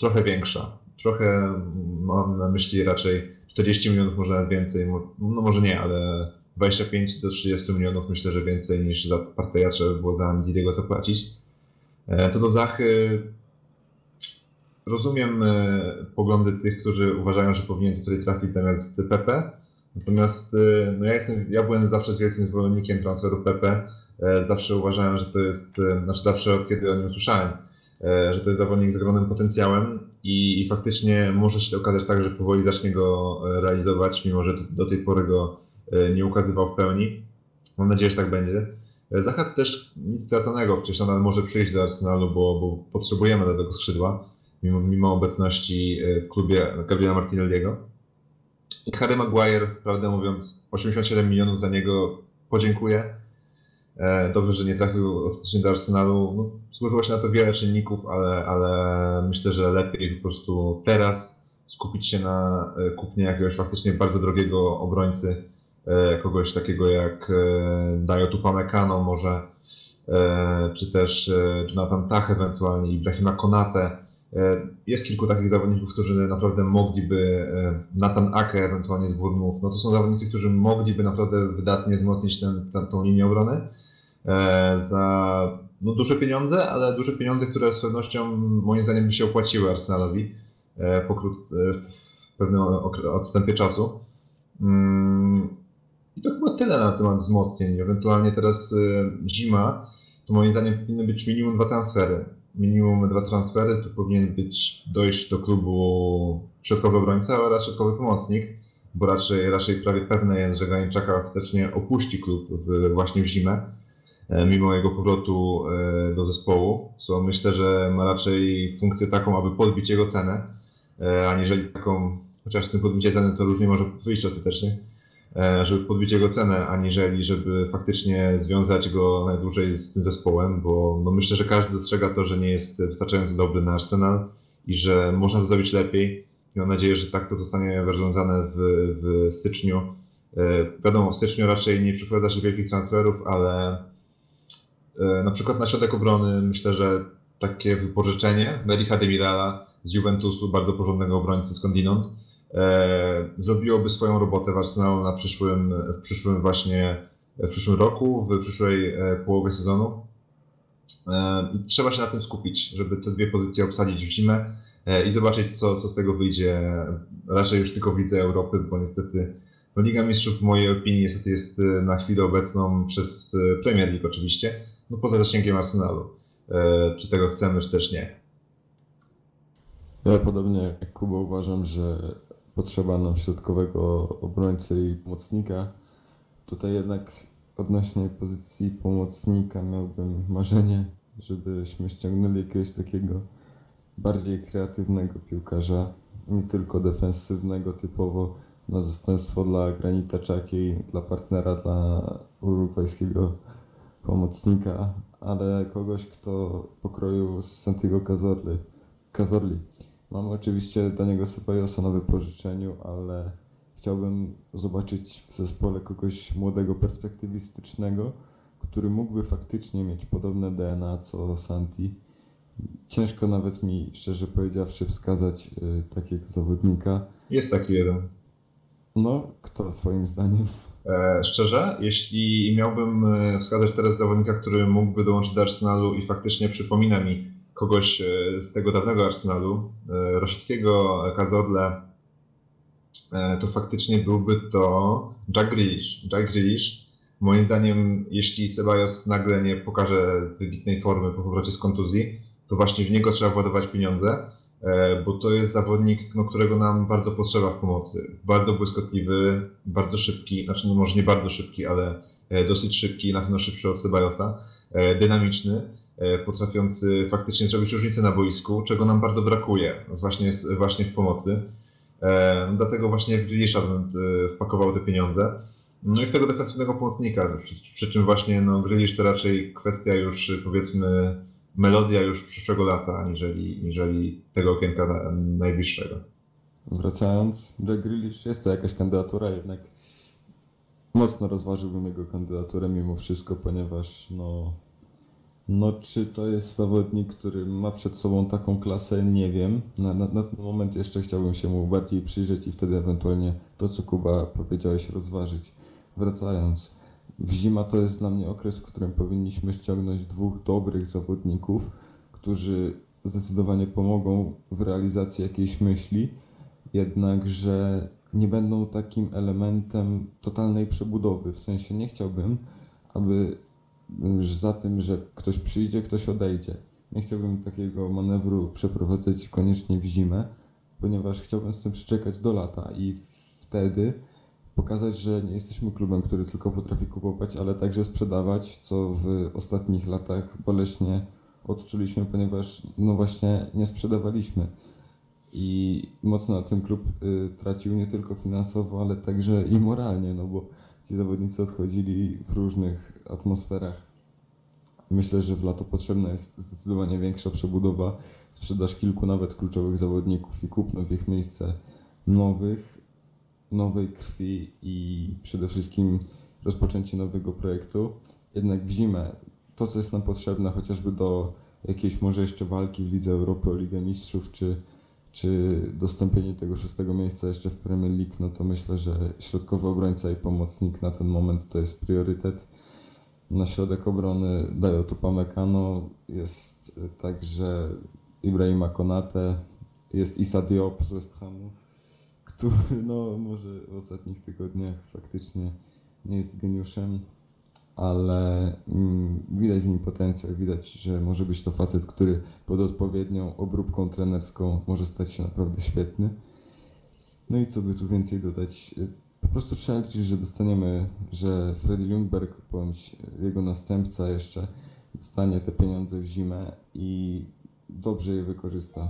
trochę większa. Trochę mam na myśli raczej 40 milionów, może nawet więcej, no może nie, ale 25 do 30 milionów myślę, że więcej niż za Parteja trzeba by było za Ndidiego zapłacić. E, Co do Zachy, rozumiem e, poglądy tych, którzy uważają, że powinien tutaj trafić zamiast Pepe. Natomiast e, no ja, jestem, ja byłem zawsze wielkim zwolennikiem transferu Pepe. E, Zawsze uważałem, że to jest, e, znaczy zawsze od kiedy o nim usłyszałem, e, że to jest zawodnik z ogromnym potencjałem i, i faktycznie może się okazać tak, że powoli zacznie go realizować, mimo że do tej pory go nie ukazywał w pełni. Mam nadzieję, że tak będzie. E, Zacha też nic straconego, przecież nadal może przyjść do Arsenalu, bo, bo potrzebujemy do tego skrzydła, mimo, mimo obecności w klubie Gabriela Martinelliego. Harry Maguire, prawdę mówiąc, 87 milionów za niego podziękuję. E, Dobrze, że nie trafił ostatecznie do Arsenalu. No, złożyło się na to wiele czynników, ale, ale myślę, że lepiej po prostu teraz skupić się na e, kupnie jakiegoś faktycznie bardzo drogiego obrońcy, e, kogoś takiego jak Dayo Tupamecano może, czy też Jonathan Tah ewentualnie, Ibrahima Konate. E, Jest kilku takich zawodników, którzy naprawdę mogliby, e, Nathan Ake ewentualnie z no to są zawodnicy, którzy mogliby naprawdę wydatnie wzmocnić ten, ten, tą linię obrony e, za no, duże pieniądze, ale duże pieniądze, które z pewnością moim zdaniem by się opłaciły Arsenalowi po krót, w pewnym odstępie czasu. Mm, I to chyba tyle na temat wzmocnień. Ewentualnie teraz zima, to moim zdaniem powinny być minimum dwa transfery. Minimum dwa transfery, to powinien być dojść do klubu środkowy obrońca oraz środkowy pomocnik, bo raczej, raczej prawie pewne jest, że Graniczaka ostatecznie opuści klub w, właśnie w zimę, e, mimo jego powrotu e, do zespołu, co myślę, że ma raczej funkcję taką, aby podbić jego cenę, e, aniżeli taką, chociaż z tym podbicie ceny to różnie może wyjść ostatecznie, żeby podbić jego cenę, aniżeli żeby faktycznie związać go najdłużej z tym zespołem, bo no myślę, że każdy dostrzega to, że nie jest wystarczająco dobry na Arsenal i że można zrobić lepiej. I mam nadzieję, że tak to zostanie rozwiązane w, w styczniu. E, Wiadomo, w styczniu raczej nie przeprowadza się wielkich transferów, ale e, na przykład na środek obrony myślę, że takie wypożyczenie Mericha Demirala z Juventusu, bardzo porządnego obrońcy skądinąd, e, zrobiłoby swoją robotę w Arsenalu na przyszłym, w przyszłym właśnie, w przyszłym roku, w przyszłej e, połowie sezonu. E, I trzeba się na tym skupić, żeby te dwie pozycje obsadzić w zimę e, i zobaczyć, co, co z tego wyjdzie. Raczej już tylko widzę Europy, bo niestety no, Liga Mistrzów w mojej opinii niestety jest e, na chwilę obecną przez e, Premier League oczywiście, no poza zasięgiem Arsenalu. E, Czy tego chcemy, czy też nie. Ja podobnie jak Kuba uważam, że potrzeba nam środkowego obrońcy i pomocnika. Tutaj jednak odnośnie pozycji pomocnika miałbym marzenie, żebyśmy ściągnęli jakiegoś takiego bardziej kreatywnego piłkarza, nie tylko defensywnego typowo na zastępstwo dla Granita Czaki, dla partnera, dla urugwajskiego pomocnika, ale kogoś, kto pokroju z Santiago Cazorli. Cazorli. Mam oczywiście Daniego Ceballosa na wypożyczeniu, ale chciałbym zobaczyć w zespole kogoś młodego, perspektywistycznego, który mógłby faktycznie mieć podobne DNA co Santi. Ciężko nawet mi, szczerze powiedziawszy, wskazać y, takiego zawodnika. Jest taki jeden. No, kto twoim zdaniem? E, szczerze, jeśli miałbym e, wskazać teraz zawodnika, który mógłby dołączyć do Arsenalu i faktycznie przypomina mi kogoś e, z tego dawnego Arsenalu, e, rosyjskiego Kazodle, e, to faktycznie byłby to Jack Grealish. Jack Grealish, moim zdaniem, jeśli Ceballos nagle nie pokaże wybitnej formy po powrocie z kontuzji, to właśnie w niego trzeba władować pieniądze, bo to jest zawodnik, no, którego nam bardzo potrzeba w pomocy. Bardzo błyskotliwy, bardzo szybki, znaczy no może nie bardzo szybki, ale dosyć szybki, na pewno szybszy od Ceballosa, e, dynamiczny, potrafiący faktycznie zrobić różnicę na boisku, czego nam bardzo brakuje właśnie, właśnie w pomocy. E, Dlatego właśnie w bym e, wpakował te pieniądze. No i w tego defensywnego pomocnika, przy, czym właśnie no, Grealish to raczej kwestia już powiedzmy melodia już przyszłego lata, aniżeli, aniżeli tego okienka na, najbliższego. Wracając, Jack Grealish jest to jakaś kandydatura, jednak mocno rozważyłbym jego kandydaturę mimo wszystko, ponieważ no, no czy to jest zawodnik, który ma przed sobą taką klasę, nie wiem. Na, na, na ten moment jeszcze chciałbym się mu bardziej przyjrzeć i wtedy ewentualnie to, co Kuba powiedziałeś, rozważyć. Wracając, w zima to jest dla mnie okres, w którym powinniśmy ściągnąć dwóch dobrych zawodników, którzy zdecydowanie pomogą w realizacji jakiejś myśli, jednakże nie będą takim elementem totalnej przebudowy. W sensie nie chciałbym, aby za tym, że ktoś przyjdzie, ktoś odejdzie. Nie chciałbym takiego manewru przeprowadzać koniecznie w zimę, ponieważ chciałbym z tym przeczekać do lata i wtedy pokazać, że nie jesteśmy klubem, który tylko potrafi kupować, ale także sprzedawać, co w ostatnich latach boleśnie odczuliśmy, ponieważ no właśnie nie sprzedawaliśmy. I mocno na tym klub y, tracił nie tylko finansowo, ale także i moralnie, no bo ci zawodnicy odchodzili w różnych atmosferach. Myślę, że w lato potrzebna jest zdecydowanie większa przebudowa, sprzedaż kilku nawet kluczowych zawodników i kupno w ich miejsce nowych, nowej krwi i przede wszystkim rozpoczęcie nowego projektu. Jednak w zimę to, co jest nam potrzebne, chociażby do jakiejś może jeszcze walki w Lidze Europy o Ligę Mistrzów, czy, czy dostąpienie tego szóstego miejsca jeszcze w Premier League, no to myślę, że środkowy obrońca i pomocnik na ten moment to jest priorytet. Na środek obrony dają tu Pamecano, jest także Ibrahima Konate, jest Issa Diop z West Hamu, który no może w ostatnich tygodniach faktycznie nie jest geniuszem, ale mm, widać w nim potencjał, widać, że może być to facet, który pod odpowiednią obróbką trenerską może stać się naprawdę świetny. No i co by tu więcej dodać? Po prostu trzeba liczyć, że dostaniemy, że Freddy Ljungberg bądź jego następca jeszcze dostanie te pieniądze w zimę i dobrze je wykorzysta.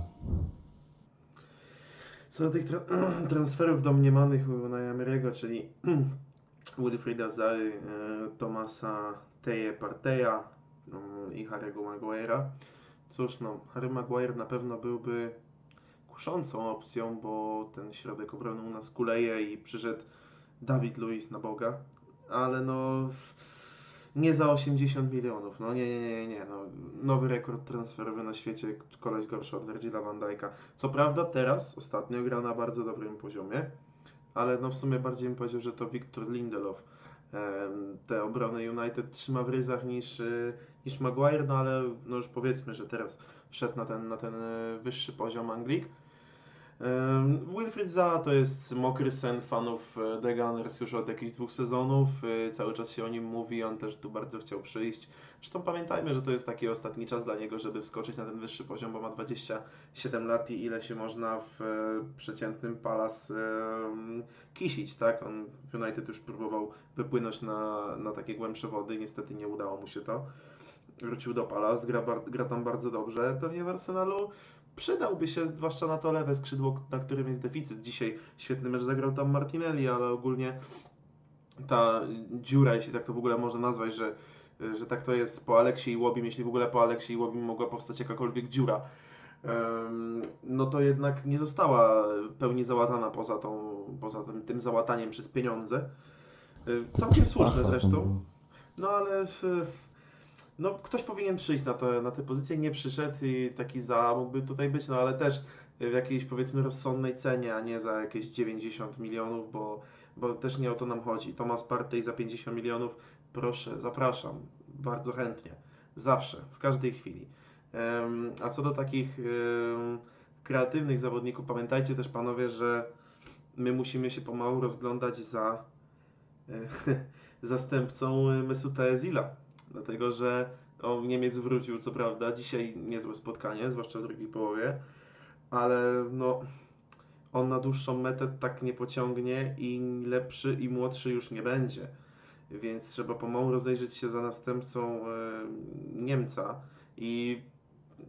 Co do tych tra transferów domniemanych Unai Emery'ego, czyli Wilfrida Zary, e, Tomasa Teje Parteja no, i Harry'ego Maguire'a. Cóż, no, Harry Maguire na pewno byłby kuszącą opcją, bo ten środek obrony u nas kuleje i przyszedł Dawid Luiz na Boga, ale no nie za 80 milionów, no nie, nie, nie, nie, no, nowy rekord transferowy na świecie, koleś gorszy od Virgila van Dijk'a. Co prawda teraz, ostatnio gra na bardzo dobrym poziomie, ale no w sumie bardziej bym powiedział, że to Wiktor Lindelof te obrony United trzyma w ryzach niż, y, niż Maguire, no ale no już powiedzmy, że teraz wszedł na ten, na ten y, wyższy poziom Anglik. Wilfried Zaha to jest mokry sen fanów e, The Gunners już od jakichś dwóch sezonów. E, cały czas się o nim mówi, on też tu bardzo chciał przyjść. Zresztą pamiętajmy, że to jest taki ostatni czas dla niego, żeby wskoczyć na ten wyższy poziom, bo ma 27 lat i ile się można w e, przeciętnym Palace kisić, tak? On w United już próbował wypłynąć na, na takie głębsze wody, niestety nie udało mu się to. Wrócił do Palace, gra, gra tam bardzo dobrze. Pewnie w Arsenalu przydałby się, zwłaszcza na to lewe skrzydło, na którym jest deficyt. Dzisiaj świetny mecz zagrał tam Martinelli, ale ogólnie ta dziura, jeśli tak to w ogóle można nazwać, że, że tak to jest po Aleksie i Łobim, jeśli w ogóle po Aleksie i Łobim mogła powstać jakakolwiek dziura, no to jednak nie została pełni załatana poza, tą, poza tym, tym załataniem przez pieniądze. Całkiem słuszne zresztą. No ale no, ktoś powinien przyjść na, to, na tę pozycję, nie przyszedł i taki za mógłby tutaj być, no ale też w jakiejś powiedzmy rozsądnej cenie, a nie za jakieś 90 milionów, bo, bo też nie o to nam chodzi. Tomasz Partey za 50 milionów, proszę, zapraszam, bardzo chętnie, zawsze, w każdej chwili. Um, a co do takich um, kreatywnych zawodników, pamiętajcie też panowie, że my musimy się pomału rozglądać za zastępcą Mesuta Ezila dlatego że Niemiec wrócił, co prawda, dzisiaj niezłe spotkanie, zwłaszcza w drugiej połowie, ale no, on na dłuższą metę tak nie pociągnie i lepszy i młodszy już nie będzie. Więc trzeba pomału rozejrzeć się za następcą e, Niemca. I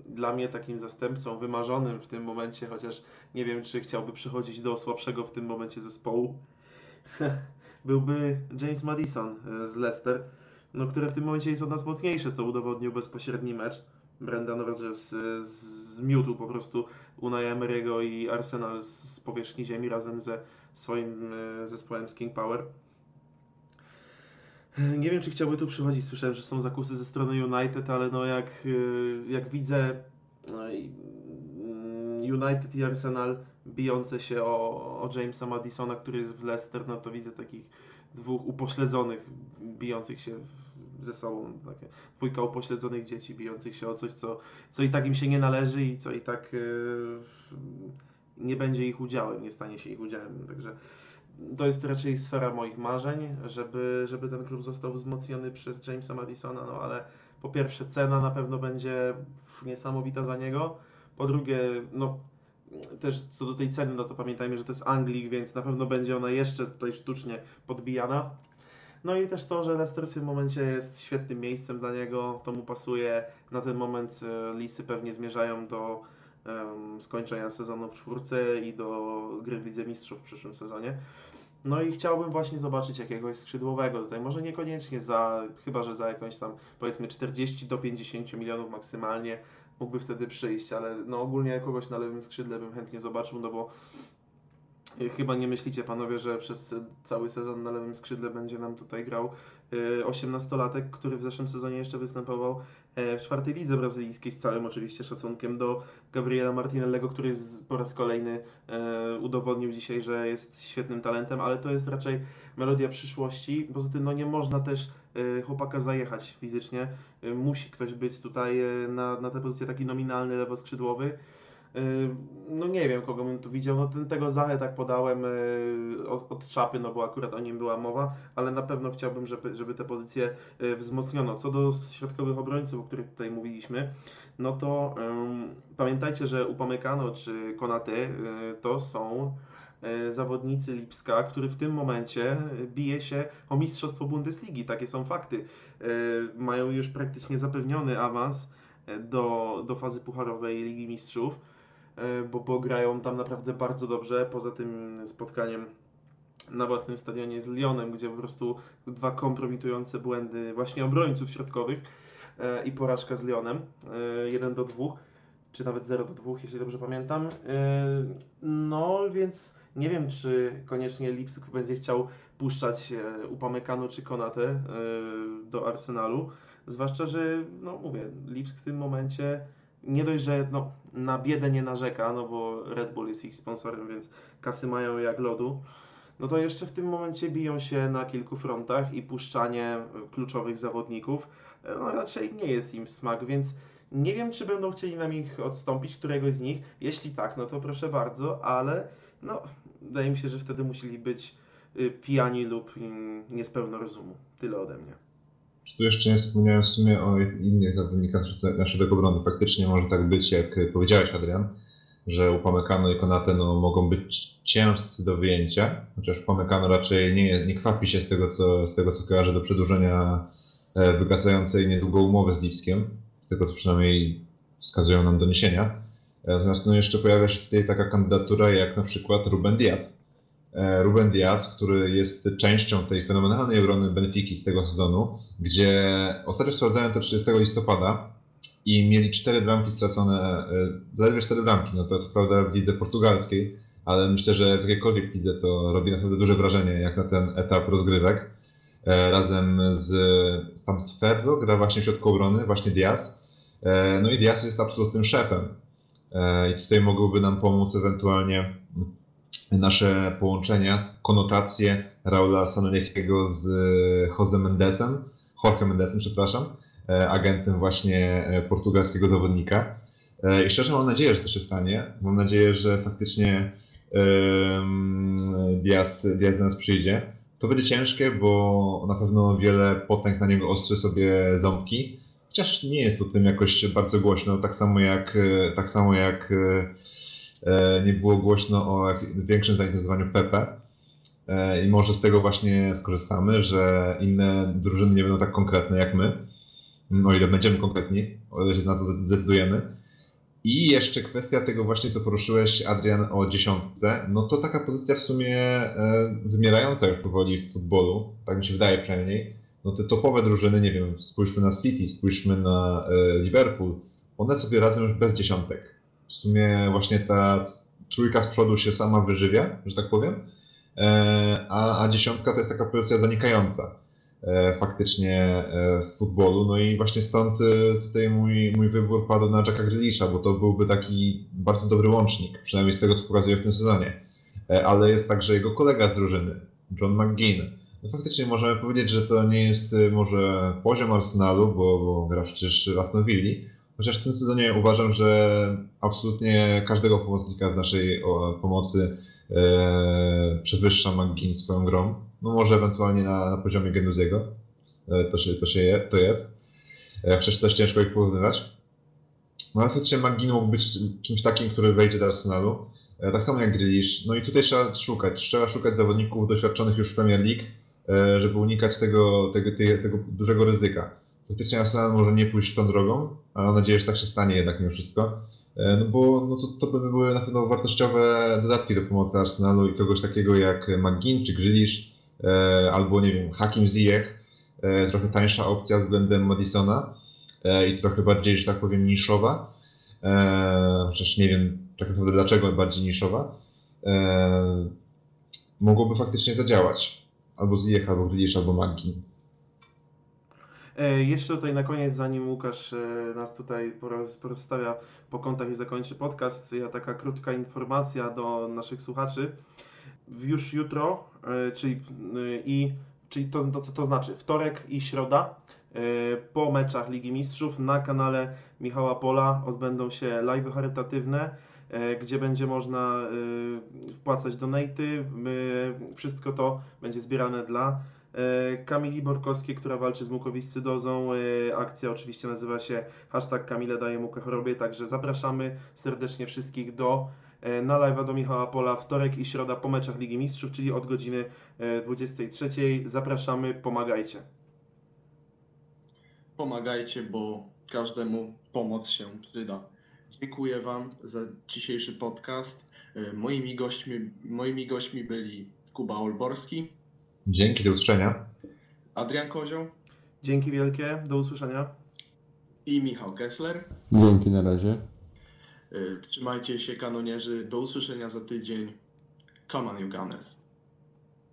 dla mnie takim zastępcą wymarzonym w tym momencie, chociaż nie wiem, czy chciałby przychodzić do słabszego w tym momencie zespołu, byłby James Madison e, z Leicester no, które w tym momencie jest od nas mocniejsze, co udowodnił bezpośredni mecz. Brendan Rodgers zmiótł po prostu Unai Emery'ego i Arsenal z powierzchni ziemi razem ze swoim e, zespołem z King Power. Nie wiem, czy chciałby tu przychodzić. Słyszałem, że są zakusy ze strony United, ale no jak, y, jak widzę no mm, United i Arsenal bijące się o, o Jamesa Madisona, który jest w Leicester, no to widzę takich dwóch upośledzonych bijących się w- ze sobą. Takie dwójka upośledzonych dzieci bijących się o coś, co, co i tak im się nie należy i co i tak y, nie będzie ich udziałem, nie stanie się ich udziałem. Także to jest raczej sfera moich marzeń, żeby, żeby ten klub został wzmocniony przez Jamesa Madisona, no ale po pierwsze cena na pewno będzie niesamowita za niego, po drugie, no też co do tej ceny, no to pamiętajmy, że to jest Anglik, więc na pewno będzie ona jeszcze tutaj sztucznie podbijana. No i też to, że Leicester w tym momencie jest świetnym miejscem dla niego, to mu pasuje. Na ten moment e, Lisy pewnie zmierzają do em, skończenia sezonu w czwórce i do gry w Lidze Mistrzów w przyszłym sezonie. No i chciałbym właśnie zobaczyć jakiegoś skrzydłowego tutaj, może niekoniecznie za, chyba że za jakąś tam powiedzmy 40 do 50 milionów maksymalnie mógłby wtedy przyjść, ale no ogólnie kogoś na lewym skrzydle bym chętnie zobaczył, no bo chyba nie myślicie panowie, że przez cały sezon na lewym skrzydle będzie nam tutaj grał y, 18-latek, który w zeszłym sezonie jeszcze występował e, w czwartej lidze brazylijskiej z całym oczywiście szacunkiem do Gabriela Martinellego, który po raz kolejny e, udowodnił dzisiaj, że jest świetnym talentem, ale to jest raczej melodia przyszłości. Poza tym no nie można też e, chłopaka zajechać fizycznie. Musi ktoś być tutaj na, na tę pozycję taki nominalny lewoskrzydłowy. E, No nie wiem, kogo bym tu widział. No ten, tego Zachę tak podałem e, od, od czapy, no bo akurat o nim była mowa, ale na pewno chciałbym, żeby, żeby te pozycje e, wzmocniono. Co do środkowych obrońców, o których tutaj mówiliśmy, no to em, pamiętajcie, że Upamecano czy Konate e, to są zawodnicy Lipska, który w tym momencie bije się o mistrzostwo Bundesligi. Takie są fakty. Mają już praktycznie zapewniony awans do, do fazy pucharowej Ligi Mistrzów, bo, bo grają tam naprawdę bardzo dobrze. Poza tym spotkaniem na własnym stadionie z Lyonem, gdzie po prostu dwa kompromitujące błędy właśnie obrońców środkowych e, i porażka z Lyonem, e, 1 do 2, czy nawet 0 do 2, jeśli dobrze pamiętam. E, No więc nie wiem, czy koniecznie Lipsk będzie chciał puszczać e, Upamecano czy Konate e, do Arsenalu, zwłaszcza, że no mówię, Lipsk w tym momencie nie dość, że no, na biedę nie narzeka, no bo Red Bull jest ich sponsorem, więc kasy mają jak lodu, no to jeszcze w tym momencie biją się na kilku frontach i puszczanie kluczowych zawodników no, raczej nie jest im w smak, więc nie wiem, czy będą chcieli nam ich odstąpić, któregoś z nich. Jeśli tak, no to proszę bardzo, ale no, wydaje mi się, że wtedy musieli być y, pijani lub mm, nie z pełno rozumu. Tyle ode mnie. Tu jeszcze nie wspomniałem w sumie o innych zawodnikach naszego- obrony. Faktycznie może tak być, jak powiedziałeś Adrian, że Upamecano i Konate no, mogą być ciężcy do wyjęcia, chociaż Upamecano raczej nie, nie kwapi się z tego, co, z tego, co kojarzę do przedłużenia e, wygasającej niedługo umowy z Lipskiem, z tego, co przynajmniej wskazują nam doniesienia. E, Natomiast no, jeszcze pojawia się tutaj taka kandydatura jak na przykład Ruben Diaz. E, Ruben Diaz, który jest częścią tej fenomenalnej obrony Benfiki z tego sezonu, gdzie ostatnio sprawdzałem to 30 listopada i mieli cztery bramki stracone, e, zaledwie cztery bramki, no to co prawda w lidze portugalskiej, ale myślę, że w jakiejkolwiek lidze to robi naprawdę duże wrażenie, jak na ten etap rozgrywek. E, Razem z tam z Ferro gra właśnie w środku obrony, właśnie Diaz. No i Diaz jest absolutnym szefem. I tutaj mogłyby nam pomóc ewentualnie nasze połączenia, konotacje Raula Sanoliego z Jose Mendesem, Jorge Mendesem, przepraszam, e, agentem właśnie e, portugalskiego zawodnika. E, I szczerze mam nadzieję, że to się stanie. Mam nadzieję, że faktycznie Diaz, Diaz do nas przyjdzie. To będzie ciężkie, bo na pewno wiele potęg na niego ostrzy sobie ząbki. Chociaż nie jest o tym jakoś bardzo głośno, tak samo jak, e, tak samo jak e, e, nie było głośno o większym zainteresowaniu Pepe. E, I może z tego właśnie skorzystamy, że inne drużyny nie będą tak konkretne jak my. Mm, O ile będziemy konkretni, o ile się na to zdecydujemy. I jeszcze kwestia tego właśnie, co poruszyłeś, Adrian, o dziesiątce. No to taka pozycja w sumie e, wymierająca już powoli w futbolu, tak mi się wydaje przynajmniej. No te topowe drużyny, nie wiem, spójrzmy na City, spójrzmy na e, Liverpool, one sobie radzą już bez dziesiątek. W sumie właśnie ta trójka z przodu się sama wyżywia, że tak powiem, e, a, a dziesiątka to jest taka pozycja zanikająca. e, faktycznie e, z futbolu. No i właśnie stąd tutaj mój, mój wybór padł na Jacka Grealisha, bo to byłby taki bardzo dobry łącznik, przynajmniej z tego, co pokazuje w tym sezonie. Ale jest także jego kolega z drużyny, John McGinn. No faktycznie możemy powiedzieć, że to nie jest może poziom Arsenalu, bo, bo gra przecież w Aston Villa, chociaż w tym sezonie uważam, że absolutnie każdego pomocnika z naszej pomocy e, przewyższa McGinn swoją grą. No może ewentualnie na, na poziomie Genuziego, e, to, się, to, się je, to jest. E, przecież też ciężko ich porównywać. No ale faktycznie McGinn mógł być kimś takim, który wejdzie do Arsenalu. E, tak samo jak Grealish. No i tutaj trzeba szukać. Trzeba szukać zawodników doświadczonych już w Premier League, e, żeby unikać tego, tego, tego, tego dużego ryzyka. Faktycznie Arsenal może nie pójść tą drogą, ale mam nadzieję, że tak się stanie jednak mimo wszystko. E, No bo no to, to by były na pewno wartościowe dodatki do pomocy Arsenalu i kogoś takiego jak McGinn czy Grealish, e, albo nie wiem, Hakim Ziyech, e, trochę tańsza opcja względem Madisona i trochę bardziej, że tak powiem, niszowa. Chociaż nie wiem tak naprawdę dlaczego bardziej niszowa. Mogłoby faktycznie zadziałać. Albo Ziyech, albo Grealish, albo McGinn. E, Jeszcze tutaj na koniec, zanim Łukasz e, nas tutaj poroz- porozstawia po kątach i zakończy podcast, ja taka krótka informacja do naszych słuchaczy. Już jutro, e, czyli, i, czyli to, to, to znaczy wtorek i środa, po meczach Ligi Mistrzów na kanale Michała Pola odbędą się live charytatywne, gdzie będzie można wpłacać donaty. Wszystko to będzie zbierane dla Kamili Borkowskiej, która walczy z mukowiscydozą. E, Akcja oczywiście nazywa się hashtag Kamile daje mukę chorobie, także zapraszamy serdecznie wszystkich do e, na live'a do Michała Pola wtorek i środa po meczach Ligi Mistrzów, czyli od godziny e, 23. Zapraszamy, pomagajcie. Pomagajcie, bo każdemu pomoc się przyda. Dziękuję Wam za dzisiejszy podcast. E, Moimi gośćmi, moimi gośćmi byli Kuba Olborski, Dzięki, do usłyszenia. Adrian Kozioł Dzięki wielkie, do usłyszenia. i Michał Kessler. Dzięki na razie. E, Trzymajcie się kanonierzy. Do usłyszenia za tydzień. Come on, you Gunners.